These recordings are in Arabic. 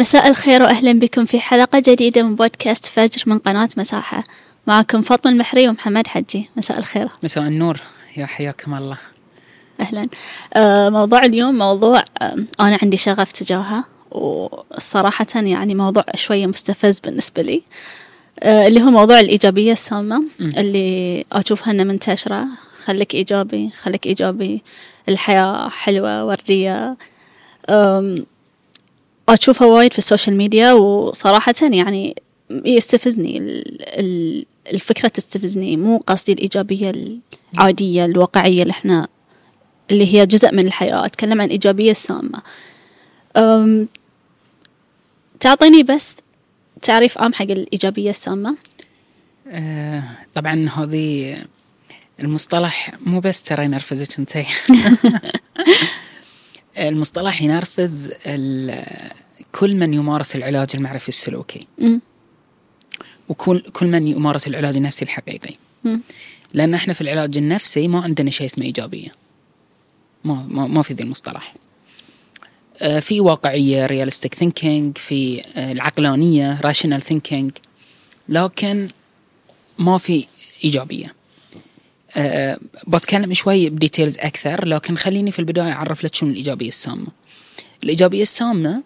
مساء الخير وأهلا بكم في حلقة جديدة من بودكاست فجر من قناة مساحة. معكم فاطمة المحري ومحمد حجي. مساء الخير. مساء النور. يا حياكم الله. أهلا. آه، موضوع اليوم موضوع آه، أنا عندي شغف تجاهه وصراحة يعني موضوع شوية مستفز بالنسبة لي. آه، اللي هو موضوع الإيجابية السامة اللي أشوفها أنها منتشرة. خليك إيجابي خليك إيجابي. الحياة حلوة وردية. أم، أشوفها وايد في ال social media وصراحة يعني يستفزني ال- ال- الفكرة تستفزني. مو قصدي الإيجابية العادية الواقعية اللي إحنا اللي هي جزء من الحياة أتكلم عن الإيجابية السامة. أم، تعطيني بس تعريف عام حق الإيجابية السامة؟ آه طبعا هذه المصطلح مو بس ترى ينرفزك أنت. المصطلح ينرفز ال- كل من يمارس العلاج المعرفي السلوكي. وكل كل من يمارس العلاج النفسي الحقيقي. لأن إحنا في العلاج النفسي ما عندنا شيء اسمه إيجابية. ما ما, ما في ذي المصطلح. آه، في واقعية realistic thinking في آه، العقلانية rational thinking لكن ما في إيجابية. أه بتكلم شوي بديتيلز أكثر لكن خليني في البداية أعرف لك شنو الإيجابية السامة. الإيجابية السامة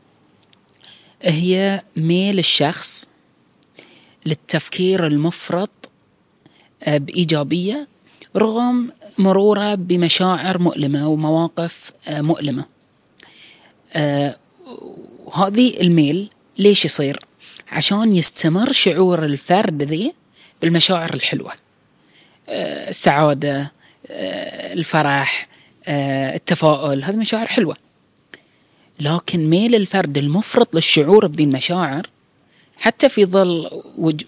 هي ميل الشخص للتفكير المفرط آه، بإيجابية رغم مروره بمشاعر مؤلمة ومواقف آه، مؤلمة. آه، وهذه الميل ليش يصير؟ عشان يستمر شعور الفرد ذي بالمشاعر الحلوة. السعادة الفرح التفاؤل هذه مشاعر حلوة. لكن ميل الفرد المفرط للشعور بذي المشاعر حتى في ظل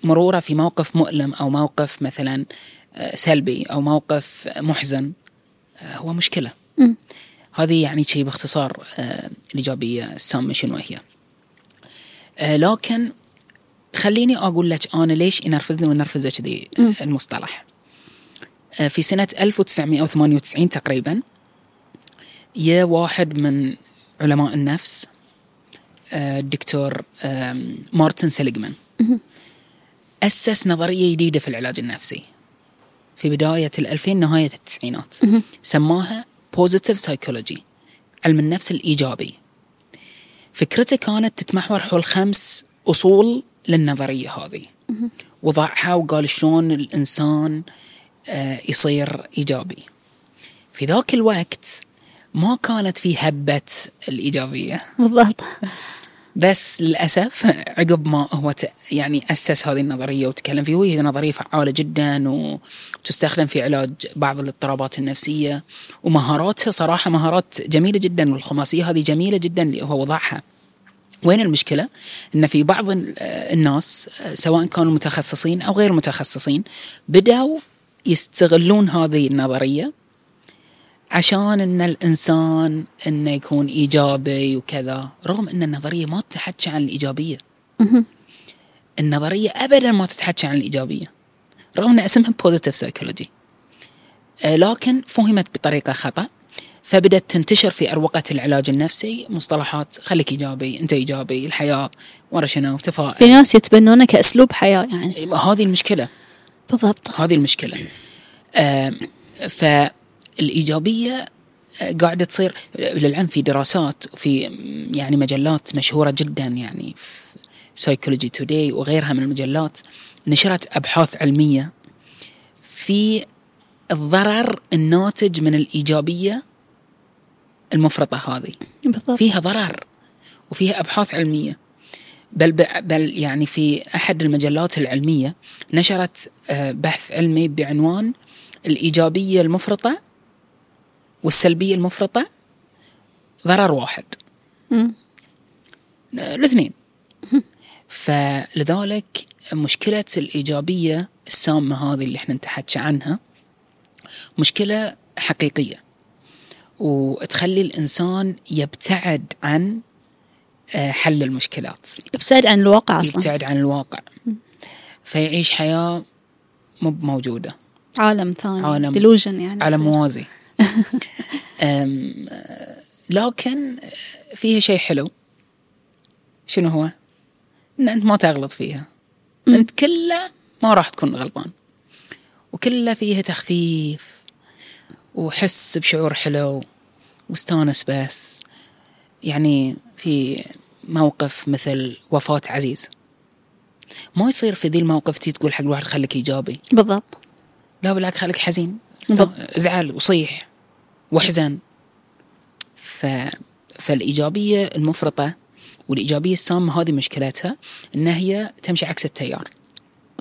مرورة في موقف مؤلم أو موقف مثلا آه، سلبي أو موقف محزن آه، هو مشكلة. هذه يعني شيء باختصار آه، الإيجابية السامه شنو هي. لكن خليني أقول لك أنا ليش ينرفزني وينرفزك ذي. المصطلح. في سنة 1998 تقريبا يا واحد من علماء النفس آه، الدكتور آم، مارتن سيليغمان. أسس نظرية جديدة في العلاج النفسي. في بداية الألفين نهاية التسعينات. سماها Positive Psychology علم النفس الإيجابي. فكرته كانت تتمحور حول خمس أصول للنظرية هذه. وضعها وقال شلون الإنسان آه، يصير إيجابي. في ذاك الوقت ما كانت في هبة الإيجابية بالضبط بس للأسف عقب ما هو يعني أسس هذه النظرية وتكلم فيه وهي نظرية فعالة جدا وتستخدم في علاج بعض الاضطرابات النفسية ومهاراتها صراحة مهارات جميلة جدا والخماسية هذه جميلة جدا اللي هو وضعها. وين المشكلة؟ إن في بعض ال- الناس سواء كانوا متخصصين أو غير متخصصين بدأوا يستغلون هذه النظرية عشان إن الإنسان إنه يكون إيجابي وكذا رغم إن النظرية ما تتحكي عن الإيجابية. النظرية ابدا ما تتحكي عن الإيجابية. رغم إن اسمها positive psychology لكن فهمت بطريقة خطأ فبدت تنتشر في أروقة العلاج النفسي مصطلحات خليك إيجابي أنت إيجابي الحياة ورا شنو في تفاؤل ناس يتبنونه كأسلوب حياة يعني. هذه المشكلة. بالضبط. هذه المشكلة. آم، فالإيجابية آه، قاعدة تصير للعلم في دراسات في م، يعني مجلات مشهورة جدا يعني في سايكولوجي توداي وغيرها من المجلات نشرت أبحاث علمية في الضرر الناتج من الإيجابية المفرطة هذه. بالضبط. فيها ضرر وفيها أبحاث علمية. بل بل يعني في أحد المجلات العلمية نشرت آه، بحث علمي بعنوان الإيجابية المفرطة والسلبية المفرطة ضرر واحد. مم. الاثنين فلذلك مشكلة الإيجابية السامة هذه اللي إحنا نتحكى عنها مشكلة حقيقية وتخلي الإنسان يبتعد عن آه، حل المشكلات. يبتعد عن الواقع أصلا. يبتعد عن الواقع. فيعيش حياة مو موجودة عالم ثاني. عالم- ديلوجن يعني يصير. موازي. لكن فيها شيء حلو. شنو هو؟ إن أنت ما تغلط فيها. أنت كله ما راح تكون غلطان. وكله فيها تخفيف وحس بشعور حلو واستانس بس. يعني في موقف مثل وفاة عزيز. ما يصير في ذي الموقف تي تقول حق الواحد خليك إيجابي. بالضبط. لا بالعكس خليك حزين. ازعل وصيح واحزن ف... فالإيجابية المفرطة والإيجابية السامه هذه مشكلتها ان هي تمشي عكس التيار.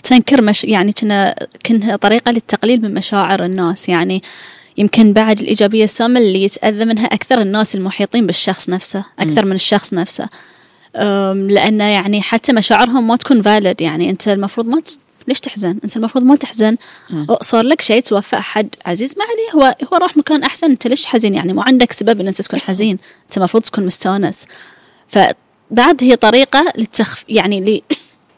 تنكر مش يعني كنا كنها طريقة للتقليل من مشاعر الناس. يعني يمكن بعد الإيجابية السامة اللي يتأذى منها أكثر الناس المحيطين بالشخص نفسه أكثر من الشخص نفسه. لأن يعني حتى مشاعرهم ما تكون فالid يعني أنت المفروض ما. ليش تحزن؟ أنت المفروض ما تحزن. صار لك شيء توفى أحد عزيز ما عليه. هو هو راح مكان أحسن. أنت ليش حزين يعني؟ ما عندك سبب أن أنت تكون حزين. أنت المفروض تكون مستانس. فبعد هي طريقة للتخف يعني لي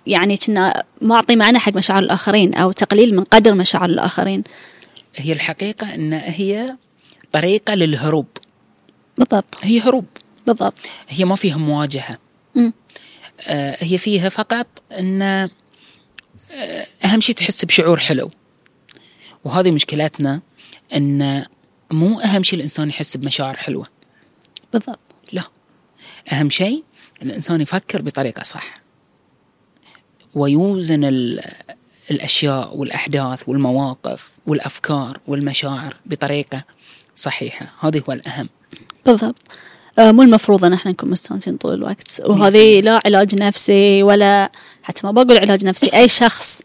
يعني كنا معطي معنى حق مشاعر الآخرين أو تقليل من قدر مشاعر الآخرين. هي الحقيقة إن هي طريقة للهروب. بالضبط. هي هروب. بالضبط. هي ما فيها مواجهة. آه، هي فيها فقط إن أهم شيء تحس بشعور حلو. وهذه مشكلتنا إن مو أهم شيء الإنسان يحس بمشاعر حلوة. بالضبط. لا. أهم شيء الإنسان يفكر بطريقة صح. ويوزن ال- الأشياء والأحداث والمواقف والأفكار والمشاعر بطريقة صحيحة. هذا هو الأهم. بالضبط. مو المفروض ان إحنا نكون مستانسين طول الوقت. وهذه لا علاج نفسي ولا حتى ما بقول علاج نفسي أي شخص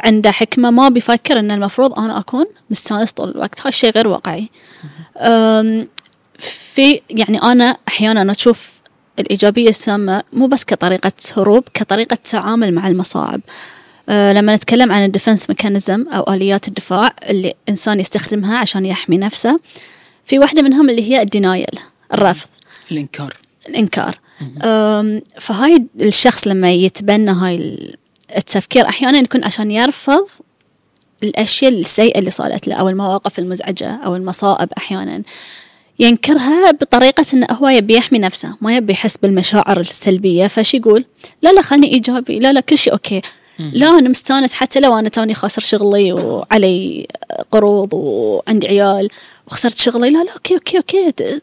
عنده حكمة ما بيفكر إن المفروض أنا أكون مستانس طول الوقت. هذا الشيء غير واقعي. في يعني أنا أحيانا أشوف الإيجابية السامة مو بس كطريقة هروب كطريقة تعامل مع المصاعب. أه، لما نتكلم عن ال defense mechanism أو آليات الدفاع اللي الانسان يستخدمها عشان يحمي نفسه في واحدة منهم اللي هي ال denial الرفض. الإنكار. الإنكار. أم، فهاي الشخص لما يتبنى هاي ال- التفكير أحيانا يكون عشان يرفض الأشياء السيئة اللي صارت له أو المواقف المزعجة أو المصائب أحيانا. ينكرها بطريقة أنه هو يبي يحمي نفسه ما يبي يحس بالمشاعر السلبية. فش يقول؟ لا لا خلني إيجابي لا لا كل شيء okay. لا أنا مستانس. حتى لو أنا توني خاسر شغلي وعلي قروض وعندي عيال وخسرت شغلي لا لا okay okay د-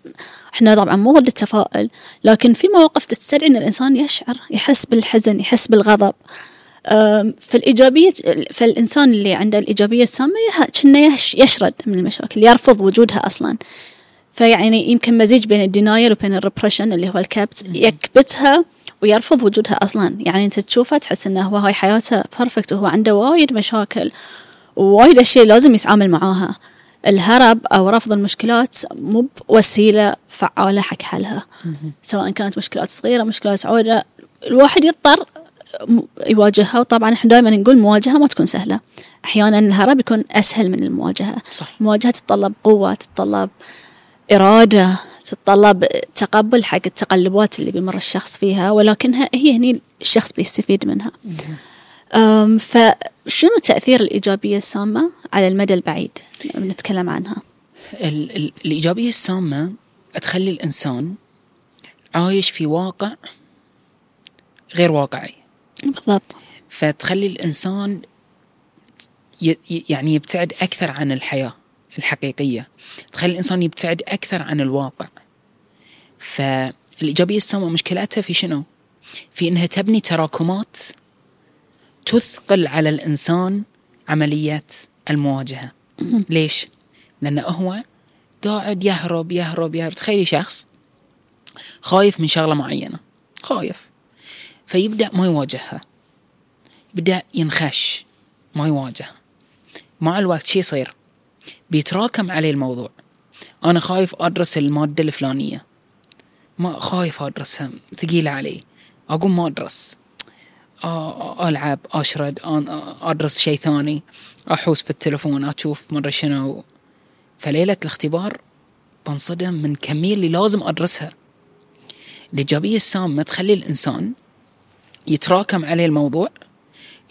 إحنا طبعا مو ضد التفاؤل لكن في مواقف تستدعي إن الإنسان يشعر يحس بالحزن يحس بالغضب. فالإيجابية فالإنسان اللي عنده الإيجابية السامة كأنه يش- يشرد من المشاكل يرفض وجودها أصلا. فيعني يمكن مزيج بين ال denial وبين ال repression اللي هو الكبت يكبتها ويرفض وجودها أصلا. يعني أنت تشوفه تحس أنه هو هاي حياته perfect وهو عنده وايد مشاكل ووايد أشياء لازم يتعامل معاها. الهرب أو رفض المشكلات مو بوسيلة فعالة حق حلها سواء كانت مشكلات صغيرة مشكلات عودة الواحد يضطر يواجهها. وطبعا إحنا دائما نقول مواجهة ما تكون سهلة. أحيانا الهرب يكون أسهل من المواجهة. صح المواجهة تتطلب قوة تتطلب إرادة تتطلب تقبل حق التقلبات اللي بيمر الشخص فيها ولكنها هي هني الشخص بيستفيد منها. فشنو تأثير الإيجابية السامة على المدى البعيد؟ نتكلم عنها. ال- ال- الإيجابية السامة تخلي الإنسان عايش في واقع غير واقعي. بالضبط. فتخلي الإنسان ي- يعني يبتعد أكثر عن الحياة. الحقيقية. تخلي الإنسان يبتعد أكثر عن الواقع. فالإيجابية السامة مشكلتها في شنو؟ في إنها تبني تراكمات تثقل على الإنسان عملية المواجهة. ليش؟ لأنه هو قاعد يهرب يهرب يهرب. تخيلي شخص خايف من شغلة معينة. خايف. فيبدأ ما يواجهها. يبدأ ينخش ما يواجه مع الوقت شي يصير؟ بيتراكم عليه الموضوع. أنا خايف أدرس المادة الفلانية. ما خايف أدرسها ثقيلة علي. أقوم ما أدرس. ألعب أشرد أدرس شيء ثاني. أحوس في التلفون أشوف مرة شنو. فليلة الاختبار بنصدم من كمية اللي لازم أدرسها. الإيجابية السامة تخلي الإنسان يتراكم عليه الموضوع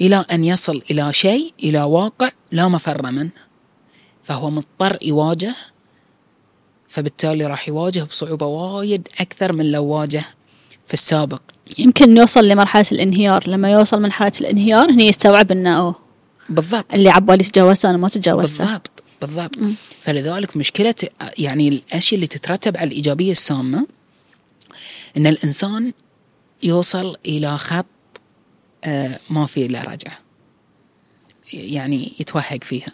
إلى أن يصل إلى شيء إلى واقع لا مفر منه. فهو مضطر يواجه فبالتالي راح يواجه بصعوبة وايد أكثر من لو واجه في السابق. يمكن يوصل لمرحلة الانهيار. لما يوصل من مرحلة الانهيار هني يستوعب إنه أوه بالضبط. اللي عبالي تجاوزته أنا ما تجاوزته بالضبط بالضبط. فلذلك مشكلة يعني الأشياء اللي تترتب على الإيجابية السامة أن الإنسان يوصل إلى خط آه، ما في إلا رجعة يعني يتوهق فيها.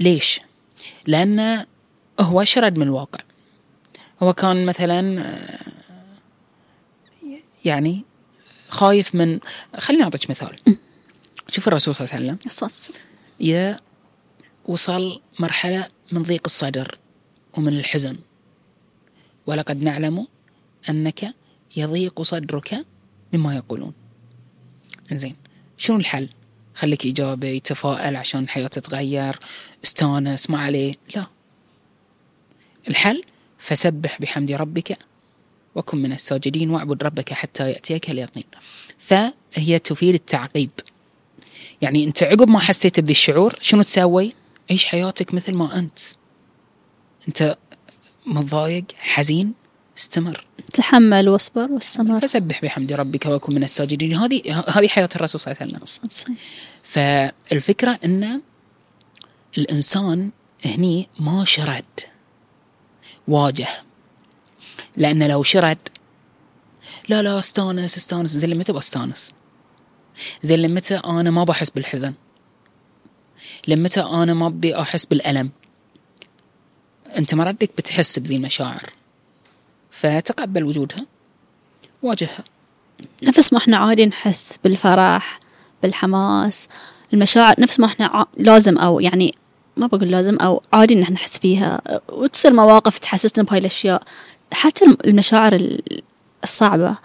ليش؟ لأن هو شرد من الواقع. هو كان مثلا آه، يعني خايف من خليني أعطيك مثال. شوف الرسول صلى الله عليه وسلم. يا وصل مرحلة من ضيق الصدر ومن الحزن. ولقد نعلم أنك يضيق صدرك مما يقولون. زين شنو الحل؟ خليك إيجابي تفائل عشان الحياة تتغير استانس ما عليه لا. الحل فسبح بحمد ربك وكن من الساجدين واعبد ربك حتى يأتيك اليقين. فهي تفيد التعقيب. يعني أنت عقب ما حسيت بذي الشعور شنو تسوي؟ عيش حياتك مثل ما أنت. أنت متضايق حزين استمر. تحمل واصبر واستمر. فسبح بحمد ربك وكن من الساجدين. هذه هذه حياة الرسول صلى الله عليه وسلم. فالفكرة إن الإنسان هني ما شرد. واجه. لأن لو شرد لا لا استانس استانس. زين متى بستانس زين لمتى أنا ما بحس بالحزن؟ لمتى أنا ما أبي أحس بالألم؟ أنت مردك بتحس بذي المشاعر. فتقبل وجودها واجهها. نفس ما إحنا عادي نحس بالفرح بالحماس المشاعر نفس ما إحنا لازم أو يعني ما بقول لازم أو عادي إن إحنا نحس فيها. وتصير مواقف تحسسنا بهاي الأشياء. حتى المشاعر الصعبة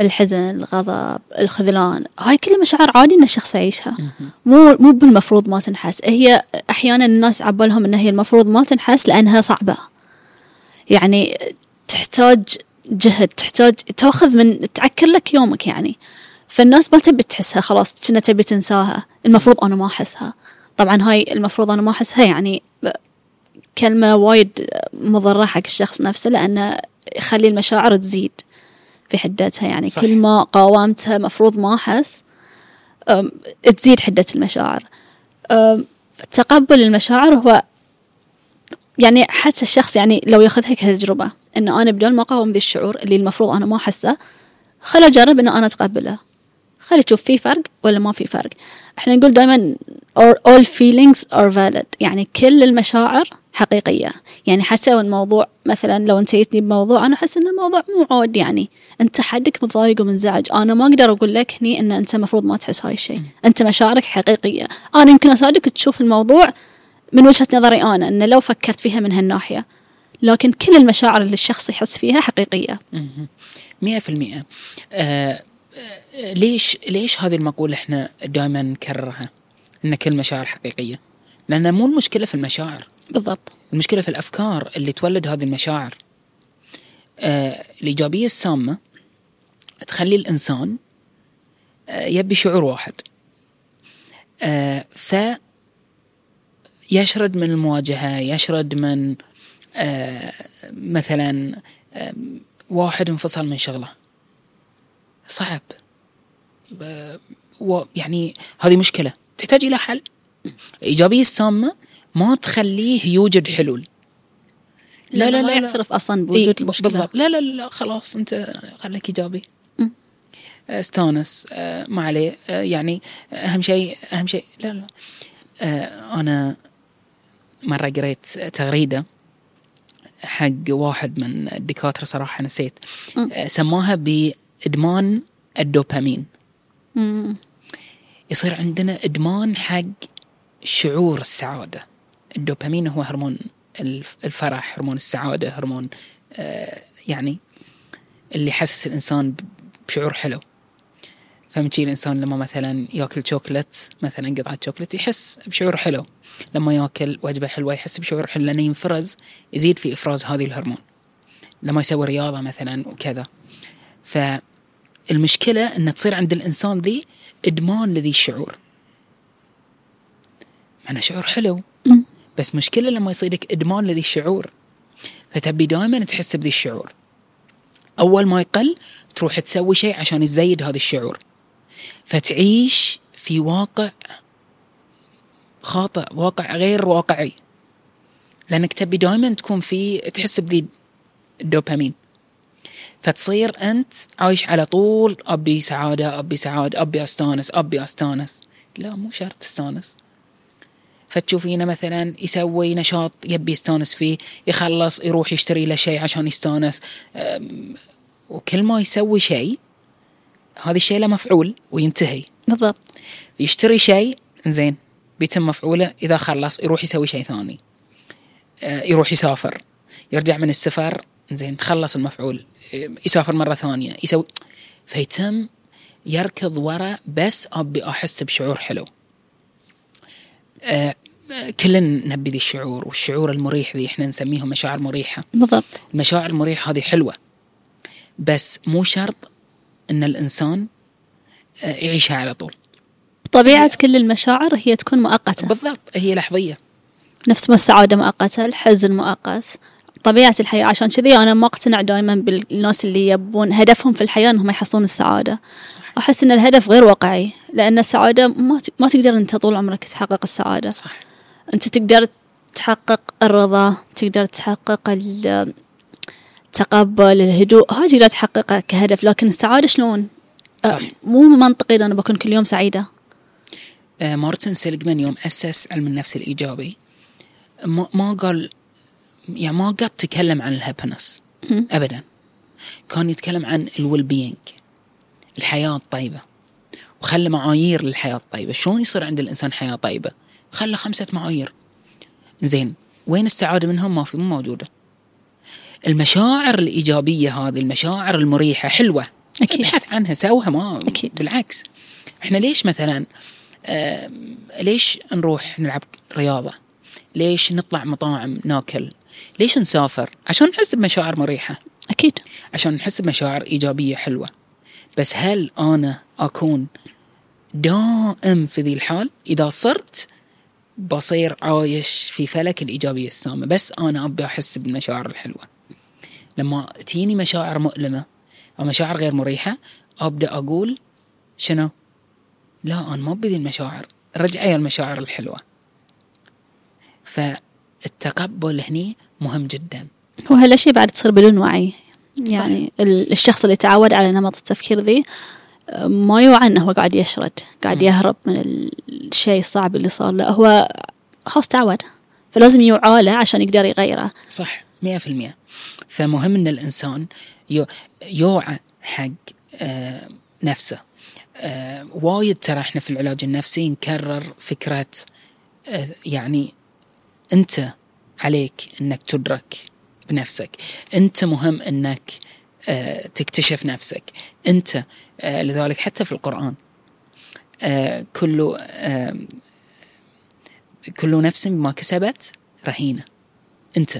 الحزن الغضب الخذلان هاي كلها مشاعر عادي إن الشخص يعيشها. مو مو بالمفروض ما تنحس. هي أحيانا الناس عبالهم إن هي المفروض ما تنحس لأنها صعبة. يعني تحتاج جهد تحتاج تاخذ من تعكر لك يومك يعني. فالناس ما تبي تحسها خلاص كنا تبي تنساها المفروض أنا ما أحسها. طبعا هاي المفروض أنا ما أحسها يعني كلمة وايد مضرة حق الشخص نفسه لأنه يخلي المشاعر تزيد في حدتها يعني. صح. كل ما قاومتها مفروض ما أحس تزيد حدة المشاعر. تقبل المشاعر هو يعني حتى الشخص يعني لو ياخذها كتجربة إنه أنا بدون ما أقاوم ذي الشعور اللي المفروض أنا ما أحسه خل أجرب إنه أنا أتقبله. خلي تشوف في فرق ولا ما في فرق. إحنا نقول دائما all feelings are valid. يعني كل المشاعر حقيقية. يعني حتى الموضوع مثلا لو انت جيتني بموضوع أنا أحس انه الموضوع مو عود يعني. أنت حدك متضايق ومنزعج. أنا ما أقدر أقول لك هني إن أنت المفروض ما تحس هاي الشيء. أنت مشاعرك حقيقية. أنا يمكن أساعدك تشوف الموضوع من وجهة نظري أنا انه لو فكرت فيها من هالناحية لكن كل المشاعر اللي الشخص يحس فيها حقيقية. مئة في المئة آه ليش ليش هذه المقولة إحنا دائما نكررها؟ إن كل مشاعر حقيقية. لأن مو المشكلة في المشاعر. بالضبط. المشكلة في الأفكار اللي تولد هذه المشاعر. آه الإيجابية السامة تخلي الإنسان آه يبي شعور واحد. آه ف يشرد من المواجهة يشرد من آه مثلا آه واحد انفصل من شغله. صعب. يعني هذه مشكلة. تحتاج إلى حل. الإيجابية السامة ما تخليه يوجد حلول. لا لا لا, لا يعترف أصلا بوجود إيه المشكلة. بالضبط لا لا لا خلاص أنت خليك إيجابي. استانس. آه، ما عليه. يعني أهم شيء أهم شيء لا لا. أنا مرة قريت تغريدة حق واحد من الدكاتره صراحة نسيت. سماها ب ادمان الدوبامين. مم. يصير عندنا إدمان حق شعور السعادة. الدوبامين هو هرمون الفرح هرمون السعادة هرمون آه يعني اللي يحسس الإنسان بشعور حلو. فمشي الإنسان لما مثلا يأكل شوكلت مثلا قطعة شوكلت يحس بشعور حلو. لما يأكل وجبة حلوة يحس بشعور حلو لأنه ينفرز يزيد في إفراز هذه الهرمون. لما يسوي رياضة مثلا وكذا. ف المشكلة أن تصير عند الإنسان ذي إدمان لذي الشعور. أنا شعور حلو. بس مشكلة لما يصيرك إدمان لذي الشعور. فتبي دائما تحس بذي الشعور. أول ما يقل تروح تسوي شيء عشان تزيد هذا الشعور. فتعيش في واقع خاطئ واقع غير واقعي. لأنك تبي دائما تكون في تحس بذي الدوبامين فتصير أنت عايش على طول أبي سعادة أبي سعادة أبي أستانس أبي أستانس. لا مو شرط تستانس. فتشوفينه مثلا يسوي نشاط يبي يستانس فيه يخلص يروح يشتري له شيء عشان يستانس. وكل ما يسوي شيء هذا الشيء له مفعول وينتهي. بالضبط. يشتري شيء زين بيتم مفعوله إذا خلص يروح يسوي شيء ثاني. آه، يروح يسافر. يرجع من السفر زين خلص المفعول. آه، يسافر مرة ثانية. يسوي فيتم يركض ورا بس أبي أحس بشعور حلو. آه، كلنا نبي ذي الشعور والشعور المريح ذي إحنا نسميهم مشاعر مريحة. بالضبط. المشاعر المريحة هذه حلوة. بس مو شرط إن الإنسان يعيشها على طول. طبيعة كل المشاعر هي تكون مؤقتة. بالضبط هي لحظية. نفس ما السعادة مؤقتة الحزن مؤقت. طبيعة الحياة عشان كذي أنا ما أقتنع دائما بالناس اللي يبون هدفهم في الحياة أنهم يحصلون السعادة. صح. أحس أن الهدف غير واقعي لأن السعادة ما ما تقدر أنت طول عمرك تحقق السعادة. صح أنت تقدر تحقق الرضا تقدر تحقق التقبل الهدوء. هذه لا تحققها كهدف لكن السعادة شلون؟ صح. مو منطقي أنا بكون كل يوم سعيدة. آه، مارتن سيلجمان يوم أسس علم النفس الإيجابي. ما, ما قال يعني ما قد تكلم عن ال happiness أبدا. كان يتكلم عن ال well-being الحياة الطيبة. وخلى معايير للحياة الطيبة. شلون يصير عند الإنسان حياة طيبة؟ خلى خمسة معايير. زين وين السعادة منهم؟ ما في مو موجودة. المشاعر الإيجابية هذه المشاعر المريحة حلوة. أكيد. ابحث عنها سوها ما أكيد. بالعكس. إحنا ليش مثلا آه ليش نروح نلعب رياضة؟ ليش نطلع مطاعم ناكل؟ ليش نسافر؟ عشان نحس بمشاعر مريحة. أكيد. عشان نحس بمشاعر إيجابية حلوة. بس هل أنا أكون دائم في ذي الحال؟ إذا صرت بصير عايش في فلك الإيجابية السامة. بس أنا أبي أحس بالمشاعر الحلوة. لما تجيني مشاعر مؤلمة أو مشاعر غير مريحة أبدأ أقول شنو؟ لا أنا ما ذي المشاعر رجعي المشاعر الحلوة. فالتقبل هني مهم جدا. وهالشيء بعد تصير بدون وعي. يعني ال- الشخص اللي تعود على نمط التفكير ذي ما يوعى إنه هو قاعد يشرد قاعد يهرب من ال- الشيء الصعب اللي صار له. هو خلاص تعود فلازم يوعى له عشان يقدر يغيره. صح. مئة في المئة فمهم أن الإنسان يو- يوعى حق آه، نفسه. آه، وايد ترى إحنا في العلاج النفسي نكرر فكرة آه، يعني أنت عليك أنك تدرك بنفسك. أنت مهم أنك تكتشف نفسك. أنت لذلك حتى في القرآن كل كل نفس بما كسبت رهينة. أنت.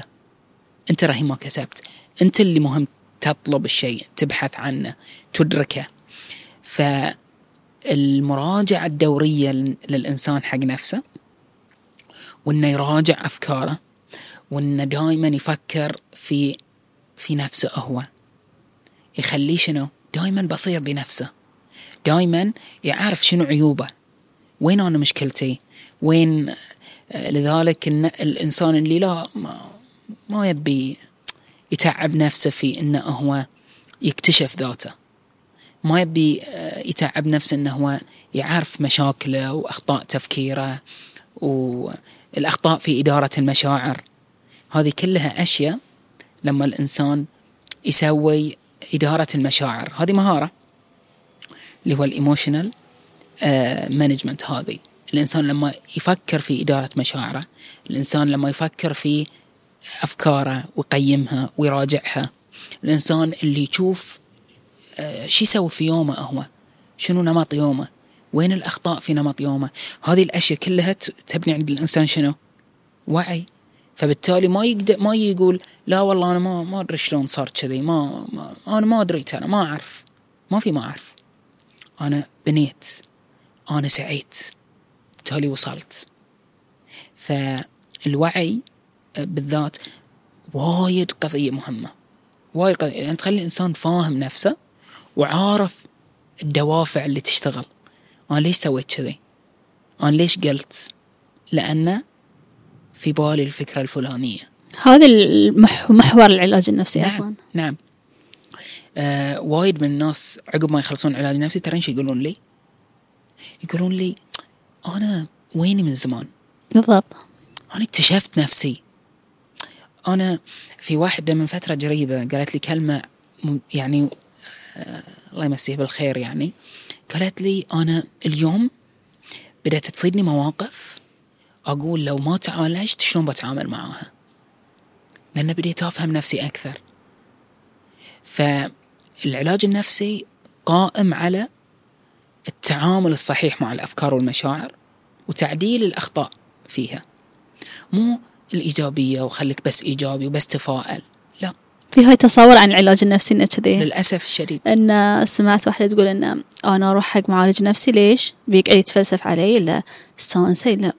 أنت رهين ما كسبت. أنت اللي مهم تطلب الشيء تبحث عنه تدركه. فالمراجعة الدورية لل- للإنسان حق نفسه وإنه يراجع أفكاره وإنه دائما يفكر في في نفسه هو. يخليه شنو؟ دائما بصير بنفسه. دائما يعرف شنو عيوبه. وين أنا مشكلتي؟ وين آه، لذلك الإنسان اللي لا ما, ما يبي يتعب نفسه في إنه هو يكتشف ذاته. ما يبي آه، يتعب نفسه إنه هو يعرف مشاكله وأخطاء تفكيره والأخطاء في إدارة المشاعر. هذه كلها أشياء لما الإنسان يسوي إدارة المشاعر. هذه مهارة اللي هو ال emotional management هذه. الإنسان لما يفكر في إدارة مشاعره الإنسان لما يفكر في أفكاره ويقيمها ويراجعها. الإنسان اللي يشوف آه، شو يسوي في يومه هو؟ شنو نمط يومه؟ وين الأخطاء في نمط يومه؟ هذه الأشياء كلها تبني عند الإنسان شنو؟ وعي. فبالتالي ما يقدر ما يقول لا والله أنا ما ما أدري شلون صار كذي ما, ما أنا ما أدري أنا ما أعرف. ما في ما أعرف. أنا بنيت أنا سعيت بالتالي وصلت. فالوعي بالذات وايد قضية مهمة. وايد قد... يعني تخلي الإنسان فاهم نفسه وعارف الدوافع اللي تشتغل. أنا ليش سويت كذي؟ أنا ليش قلت؟ لأن في بالي الفكرة الفلانية. هذا محور العلاج النفسي نعم أصلا. نعم. آه وايد من الناس عقب ما يخلصون علاج نفسي ترى إيش يقولون لي؟ يقولون لي أنا ويني من زمان؟ بالضبط. أنا اكتشفت نفسي. أنا في واحدة من فترة قريبة قالت لي كلمة م- يعني آه الله يمسيه بالخير يعني قالت لي أنا اليوم بدأت تصيدني مواقف أقول لو ما تعالجت شلون بتعامل معاها؟ لأن بديت أفهم نفسي أكثر. فالعلاج النفسي قائم على التعامل الصحيح مع الأفكار والمشاعر وتعديل الأخطاء فيها. مو الإيجابية وخليك بس إيجابي وبس تفائل. لا. في هاي تصور عن العلاج النفسي انه كذي؟ للأسف الشديد. إن سمعت واحدة تقول إن أنا أروح حق معالج نفسي ليش؟ بيقعد يتفلسف علي لا استانسي لا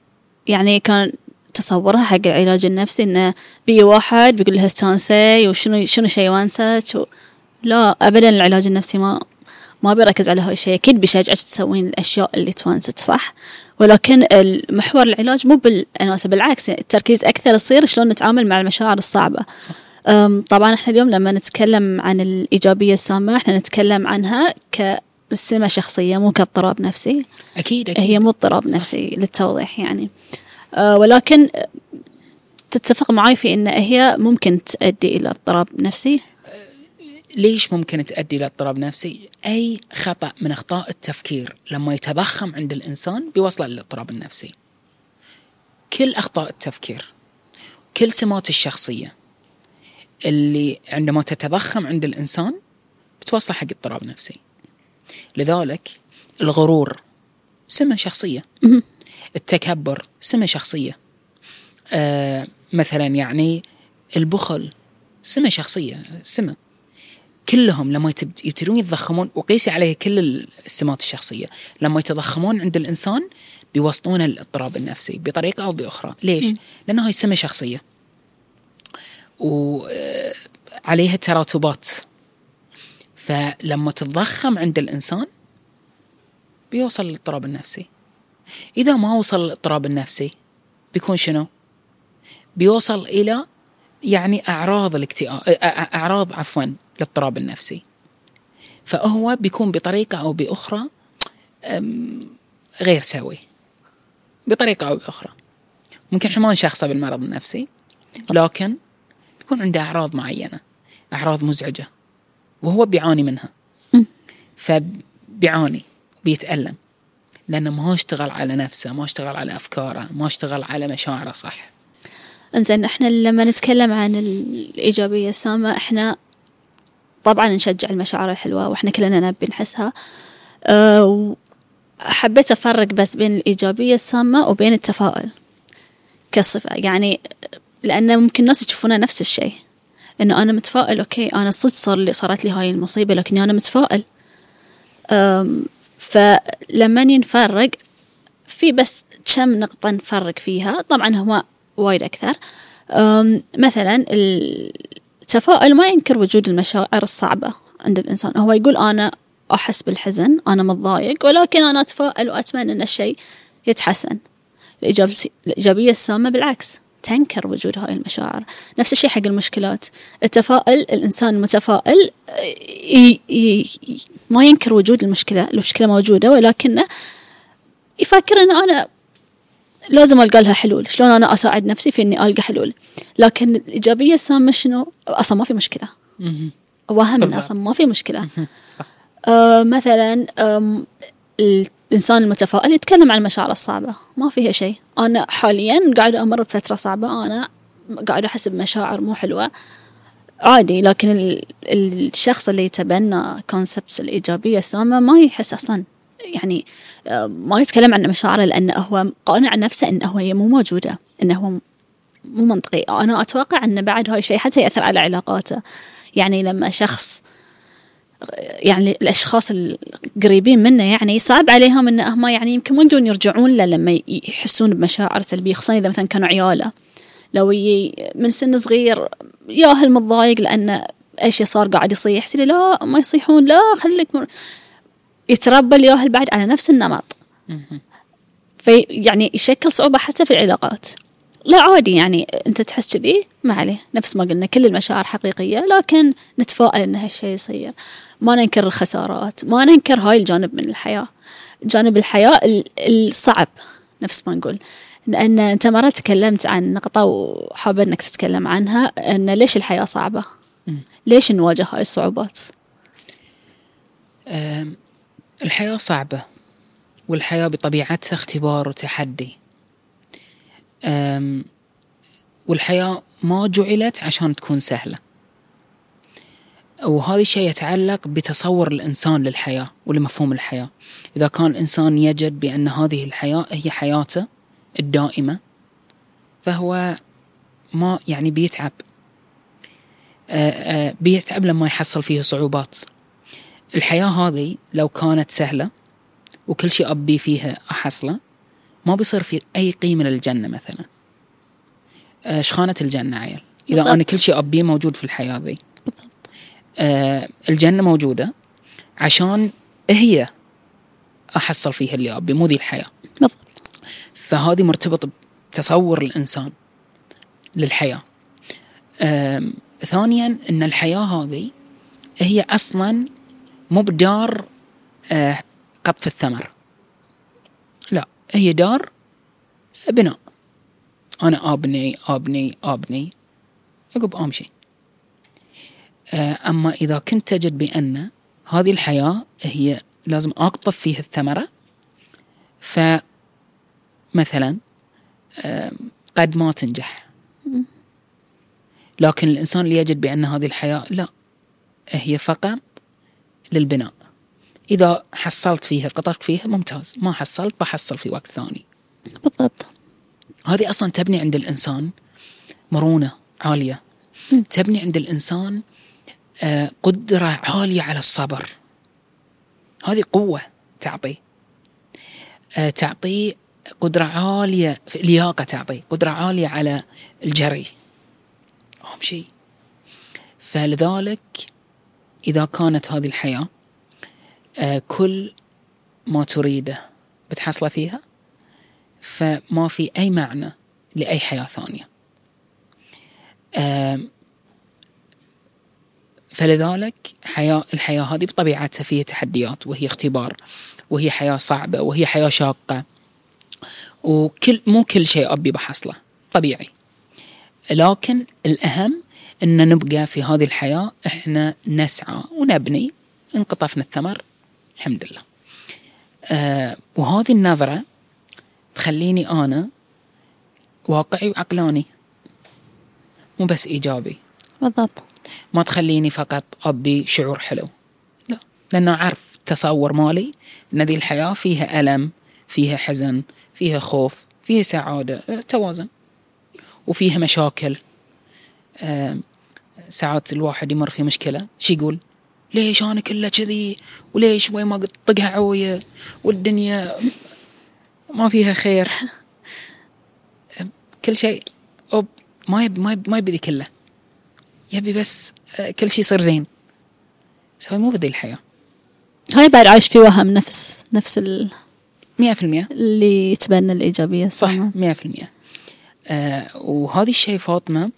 يعني كان تصورها حق العلاج النفسي إنه بي واحد بيقول لها استانسي وشنو شنو شي وانسك و... لا ابدا العلاج النفسي ما ما بيركز على هاي الشيء. أكيد بيشجعك تسوين الأشياء اللي توانسك صح؟ ولكن المحور العلاج مو بالأناسة بالعكس التركيز أكثر يصير شلون نتعامل مع المشاعر الصعبة. أم، طبعا إحنا اليوم لما نتكلم عن الإيجابية السامة إحنا نتكلم عنها كسمة شخصية مو كاضطراب نفسي. أكيد أكيد. هي مو اضطراب نفسي للتوضيح يعني. أه ولكن تتفق معي في إن هي ممكن تؤدي إلى اضطراب نفسي. ليش ممكن تؤدي إلى اضطراب نفسي؟ أي خطأ من أخطاء التفكير لما يتضخم عند الإنسان بيوصله للاضطراب النفسي. كل أخطاء التفكير كل سمات الشخصية اللي عندما تتضخم عند الإنسان بتوصله حق اضطراب نفسي. لذلك الغرور سمة شخصية. التكبر سمة شخصية. آه مثلا يعني البخل سمة شخصية سمة. كلهم لما يبتدون يتضخمون وقيسي عليه كل السمات الشخصية لما يتضخمون عند الإنسان بيوصلون الاضطراب النفسي بطريقة أو بأخرى. ليش؟ لأن هاي سمه شخصية. وعليها تراتبات. فلما تتضخم عند الإنسان بيوصل للاضطراب النفسي. إذا ما وصل للاضطراب النفسي بيكون شنو؟ بيوصل إلى يعني أعراض الاكتئاب أ- أ- أعراض عفوا الاضطراب النفسي. فهو بيكون بطريقة أو بأخرى أم، غير سوي. بطريقة أو بأخرى. ممكن إحنا ما نشخصه بالمرض النفسي لكن بيكون عنده أعراض معينة أعراض مزعجة وهو بيعاني منها. فبيعاني بيتألم. لأنه ما اشتغل على نفسه ما اشتغل على أفكاره ما اشتغل على مشاعره صح؟ إنزين إحنا لما نتكلم عن الإيجابية السامة إحنا طبعا نشجع المشاعر الحلوة وإحنا كلنا نبي نحسها. أه حبيت أفرق بس بين الإيجابية السامة وبين التفاؤل. كصفة يعني لأن ممكن الناس يشوفونها نفس الشيء. إنه أنا متفائل أوكي أنا صدق صار لي صارت لي هاي المصيبة لكني أنا متفائل. فلما نفرق في بس كم نقطة نفرق فيها. طبعا هو وايد أكثر. مثلا التفاؤل ما ينكر وجود المشاعر الصعبة عند الإنسان. هو يقول أنا أحس بالحزن أنا متضايق ولكن أنا أتفائل وأتمنى أن الشيء يتحسن. الإيجابية السامة بالعكس تنكر وجود هاي المشاعر. نفس الشيء حق المشكلات. التفاؤل الإنسان المتفائل ما ينكر وجود المشكلة. المشكلة موجودة ولكنه يفكر أن أنا لازم ألقى لها حلول. شلون أنا أساعد نفسي في إني ألقى حلول؟ لكن الإيجابية السامة شنو؟ أصلا ما في مشكلة. وهم أصلا ما في مشكلة. صح. آه مثلا آم، الإنسان المتفائل يتكلم عن المشاعر الصعبة. ما فيها شيء. أنا حاليا قاعدة أمر بفترة صعبة. أنا قاعدة أحس بمشاعر مو حلوة. عادي لكن ال- الشخص اللي يتبنى كونسبت الإيجابية السامة ما يحس أصلا. يعني آه، ما يتكلم عن مشاعره لأنه هو قانع نفسه أنه هي مو موجودة أنه هو مو منطقي. أنا أتوقع أن بعد هاي الشيء حتى يأثر على علاقاته. يعني لما شخص يعني الأشخاص القريبين منه يعني صعب عليهم إن هم يعني يمكن ما يرجعون له لما يحسون بمشاعر سلبية خصوصا إذا مثلا كانوا عياله. لو من سن صغير ياهل متضايق لأن اي صار قاعد يصيح. تقول لا ما يصيحون لا خليك مر... يتربى الياهل بعد على نفس النمط. في يعني يشكل صعوبة حتى في العلاقات. لا عادي يعني أنت تحس كذي ما عليه. نفس ما قلنا كل المشاعر حقيقية لكن نتفائل إن هالشيء يصير. ما ننكر الخسارات ما ننكر هاي الجانب من الحياة. جانب الحياة الصعب نفس ما نقول. لأن أنت مرة تكلمت عن نقطة وحابة أنك تتكلم عنها أن ليش الحياة صعبة؟ ليش نواجه هاي الصعوبات؟ الحياة صعبة والحياة بطبيعتها اختبار وتحدي. والحياة ما جعلت عشان تكون سهلة. وهذا الشيء يتعلق بتصور الإنسان للحياة ولمفهوم الحياة. إذا كان الإنسان يجد بأن هذه الحياة هي حياته الدائمة فهو ما يعني بيتعب. بيتعب لما يحصل فيه صعوبات. الحياة هذه لو كانت سهلة وكل شيء أبي فيها أحصلة ما بيصير في أي قيمة للجنة مثلا. شخانة الجنة عيل؟ إذا بالضبط. أنا كل شيء أبيه موجود في الحياة ذي. بالضبط. آه الجنة موجودة عشان هي أحصل فيها اللي أبي مو ذي الحياة. بالضبط. فهذه مرتبط بتصور الإنسان للحياة. آه ثانيا أن الحياة هذه هي أصلا مو بدار آه قطف الثمر. لا هي دار بناء. أنا أبني أبني أبني. عقب أمشي آه، أما إذا كنت تجد بأن هذه الحياة هي لازم أقطف فيها الثمرة فمثلا آه، قد ما تنجح. لكن الإنسان اللي يجد بأن هذه الحياة لا هي فقط للبناء. إذا حصلت فيها قطعت فيها ممتاز. ما حصلت بحصل في وقت ثاني. بالضبط. هذه أصلا تبني عند الإنسان مرونة عالية. تبني عند الإنسان آه، قدرة عالية على الصبر. هذه قوة تعطي. آه، تعطي قدرة عالية في لياقة تعطي. قدرة عالية على الجري. أهم شيء. فلذلك إذا كانت هذه الحياة آه، كل ما تريده بتحصله فيها فما في أي معنى لأي حياة ثانية. فلذلك حياة الحياة هذه بطبيعتها فيها تحديات وهي اختبار وهي حياة صعبة وهي حياة شاقة وكل مو كل شيء أبي بحصله طبيعي. لكن الأهم أن نبقى في هذه الحياة إحنا نسعى ونبني إن قطفنا الثمر الحمد لله. آه وهذه النظرة تخليني أنا واقعي وعقلاني مو بس إيجابي. بالضبط. ما تخليني فقط أبي شعور حلو. لا لأنه أعرف تصور مالي أن ذي الحياة فيها ألم فيها حزن فيها خوف فيها سعادة توازن وفيها مشاكل. آه، ساعات الواحد يمر في مشكلة شي يقول ليش أنا كله كذي؟ وليش وين ما طقها عوية والدنيا ما فيها خير. كل شيء أوب ما يبي ما يبي, ما يبي ذي كله. يبي بس آه، كل شيء يصير زين. بس هاي مو بذي الحياة. هاي بعد عايش في وهم نفس نفس ال مية في المية. اللي يتبنى الإيجابية صح؟ مية في المية. آه وهذا الشيء فاطمة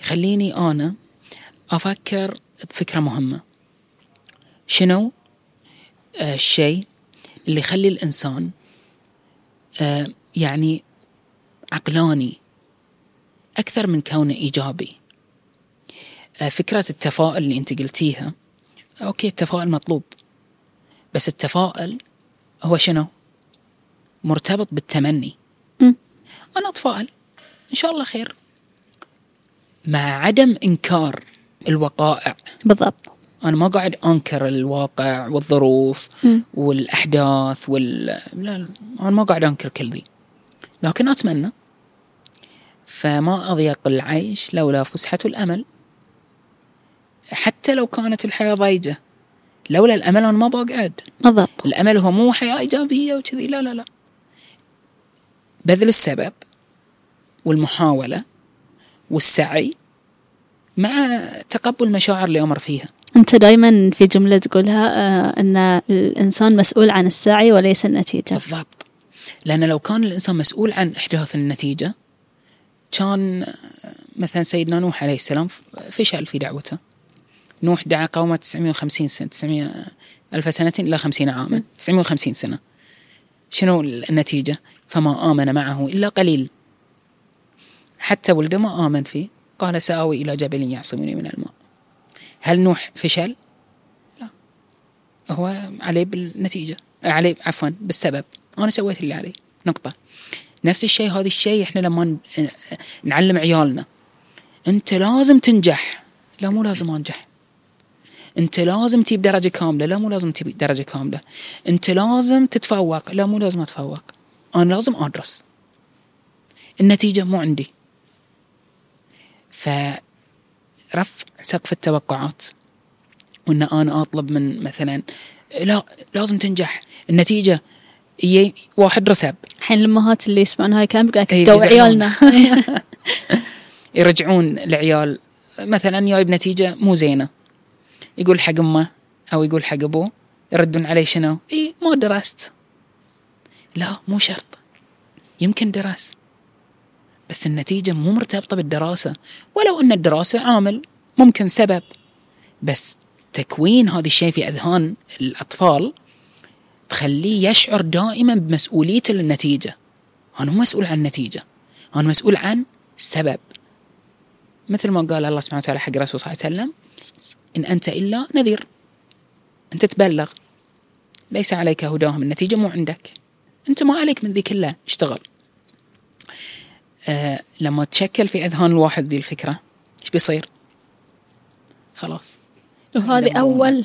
يخليني أنا أفكر بفكرة مهمة. شنو؟ آه الشيء اللي يخلي الإنسان آه يعني عقلاني أكثر من كونه إيجابي. آه، فكرة التفاؤل اللي أنت قلتيها أوكي التفاؤل مطلوب. بس التفاؤل هو شنو؟ مرتبط بالتمني. م. أنا أتفائل. إن شاء الله خير. مع عدم إنكار الوقائع. بالضبط. أنا ما قاعد أنكر الواقع والظروف م. والأحداث وال لا, لا أنا ما قاعد أنكر كل ذي. لكن أتمنى فما أضيق العيش لولا فسحة الأمل. حتى لو كانت الحياة ضيجة لولا الأمل أنا ما بقعد. بالضبط. الأمل هو مو حياة إيجابية وكذي لا لا لا. بذل السبب والمحاولة والسعي مع تقبل المشاعر اللي أمر فيها. أنت دائما في جملة تقولها آه أن الإنسان مسؤول عن السعي وليس النتيجة. بالضبط. لأن لو كان الإنسان مسؤول عن إحداث النتيجة كان آه، مثلا سيدنا نوح عليه السلام فشل في دعوته. نوح دعا قومه 950 سنة 900 ألف سنة إلى 50 عاما. 950 سنة. شنو النتيجة؟ فما آمن معه إلا قليل. حتى ولده ما آمن فيه. قال سآوي إلى جبل يعصمني من الماء. هل نوح فشل؟ لا. هو عليه بالنتيجة. عليه عفوا بالسبب. أنا سويت اللي علي نقطة. نفس الشيء هذا الشيء إحنا لما نعلم عيالنا. أنت لازم تنجح. لا مو لازم أنجح. أنت لازم تجيب درجة كاملة. لا مو لازم تجيب درجة كاملة. أنت لازم تتفوق. لا مو لازم أتفوق. أنا لازم أدرس. النتيجة مو عندي. فرفع سقف التوقعات. وإن أنا أطلب من مثلا لا لازم تنجح. النتيجة يي واحد رسب الحين الامهات اللي يسمعون هاي الكلام يقول إي، لك قوي بيزعلون. عيالنا. يرجعون العيال. مثلا جايب نتيجة مو زينة. يقول حق أمه أو يقول حق أبوه يردون عليه شنو؟ إي ما درست. لا مو شرط. يمكن درس بس النتيجة مو مرتبطة بالدراسة. ولو أن الدراسة عامل ممكن سبب. بس تكوين هذا الشيء في أذهان الأطفال تخليه يشعر دائما بمسؤوليته للنتيجة. أنا مو مسؤول عن النتيجة. أنا مسؤول عن سبب. مثل ما قال الله سبحانه وتعالى حق رسول صلى الله عليه وسلم إن أنت إلا نذير. أنت تبلغ. ليس عليك هداهم. النتيجة مو عندك. أنت ما عليك من ذي كلها اشتغل. آه لما تشكل في أذهان الواحد ذي الفكرة إيش بيصير؟ خلاص. وهذه أول؟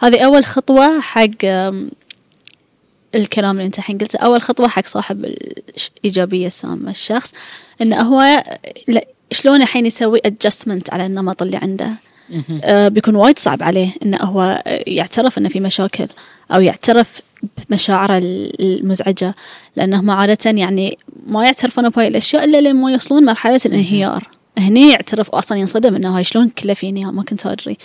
هذه أول خطوة حق الكلام اللي أنت الحين قلته. أول خطوة حق صاحب الإيجابية السامة الشخص إنه هو شلون الحين يسوي adjustment على النمط اللي عنده. آه، بيكون وايد صعب عليه انه هو آه، يعترف إنه في مشاكل أو يعترف بمشاعره المزعجه لانهم عاده يعني ما يعترفون بهاي الأشياء إلا لما يوصلون مرحلة الانهيار. هني يعترف واصلا ينصدم إنه هاي شلون كله فيني؟ ما كنت أدري.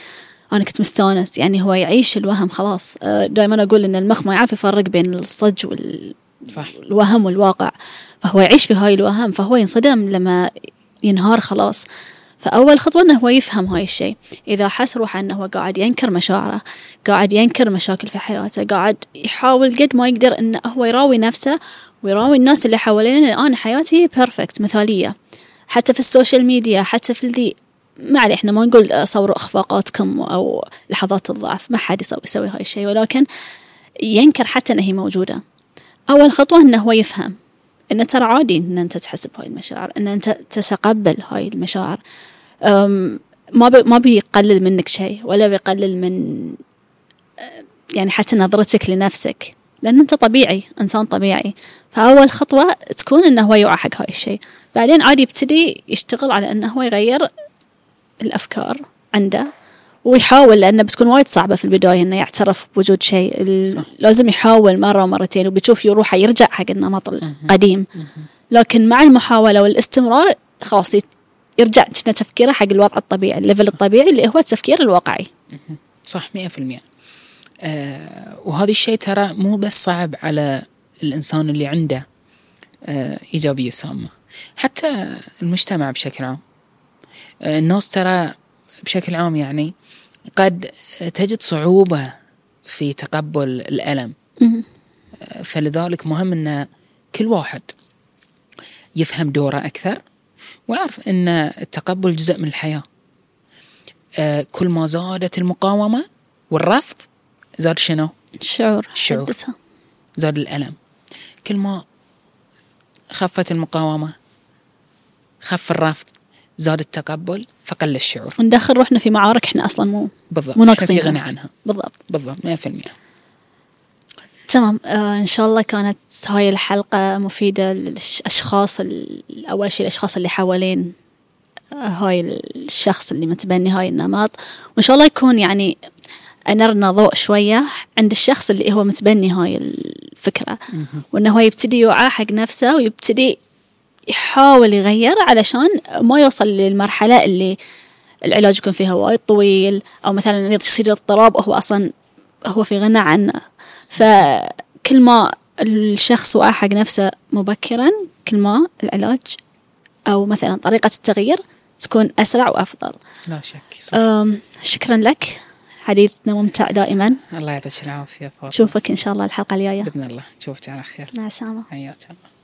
أنا كنت مستانس يعني هو يعيش الوهم خلاص. دائما أقول إن المخ ما يعرف يفرق بين الصج وال صح. الوهم والواقع. فهو يعيش في هاي الوهم فهو ينصدم لما ينهار خلاص. فأول خطوة أنه هو يفهم هاي الشيء. إذا حس روحه أنه هو قاعد ينكر مشاعره قاعد ينكر مشاكل في حياته قاعد يحاول قد ما يقدر أنه هو يراوي نفسه ويراوي الناس اللي حوالينا أن أنا حياتي perfect مثالية. حتى في ال social media حتى في الذي ما عليه إحنا ما نقول صوروا إخفاقاتكم أو لحظات الضعف ما حد يسوي يسوي هاي الشيء. ولكن ينكر حتى انها هي موجودة. أول خطوة إنه هو يفهم. إن ترى عادي إن أنت تحس بهاي المشاعر إن أنت تتقبل هاي المشاعر. ما بي ما بيقلل منك شيء ولا بيقلل من أه، يعني حتى نظرتك لنفسك. لأن أنت طبيعي إنسان طبيعي. فأول خطوة تكون إنه هو يوعى حق هاي الشيء. بعدين عادي يبتدي يشتغل على إنه هو يغير الأفكار عنده. ويحاول لأنه بتكون وايد صعبة في البداية إنه يعترف بوجود شيء. لازم يحاول مرة ومرتين وبتشوف يروح يرجع حق النمط القديم. لكن مع المحاولة والاستمرار خلاص يرجع. تفكيره حق الوضع الطبيعي الليفل الطبيعي اللي هو التفكير الواقعي. صح مئة في المئة آه وهذا الشيء ترى مو بس صعب على الإنسان اللي عنده آه إيجابية سامة. حتى المجتمع بشكل عام. آه الناس ترى بشكل عام يعني قد تجد صعوبة في تقبل الألم. آه فلذلك مهم أن كل واحد يفهم دوره أكثر ويعرف أن التقبل جزء من الحياة آه كل ما زادت المقاومة والرفض زاد شنو؟ الشعور الشعور. حدتها زاد الألم كل ما خفت المقاومة خف الرفض زاد التقبل فقل الشعور. ندخل روحنا في معارك إحنا أصلا مو بالضبط. مو ناقصين غنى. عنها. بالضبط. بالضبط. 100% تمام. آه إن شاء الله كانت هاي الحلقة مفيدة للأشخاص أول شيء الأشخاص اللي حوالين آه، هاي الشخص اللي متبني هاي النمط. وإن شاء الله يكون يعني أنرنا ضوء شوية عند الشخص اللي هو متبني هاي الفكرة. وإنه هو يبتدي يوعى حق نفسه ويبتدي يحاول يغير علشان ما يوصل للمرحلة اللي العلاج يكون فيها وايد طويل أو مثلا يصير اضطراب وهو أصلا هو في غنى عنه. فكل ما الشخص وعى حق نفسه مبكرا كل ما العلاج أو مثلا طريقة التغيير تكون أسرع وأفضل. لا شك صح. شكرا لك. حديثنا ممتع دائما. الله يعطيك العافية فاطمة. نشوفك إن شاء الله الحلقة الجاية. بإذن الله. نشوفك على خير. مع السلامة. حياك الله.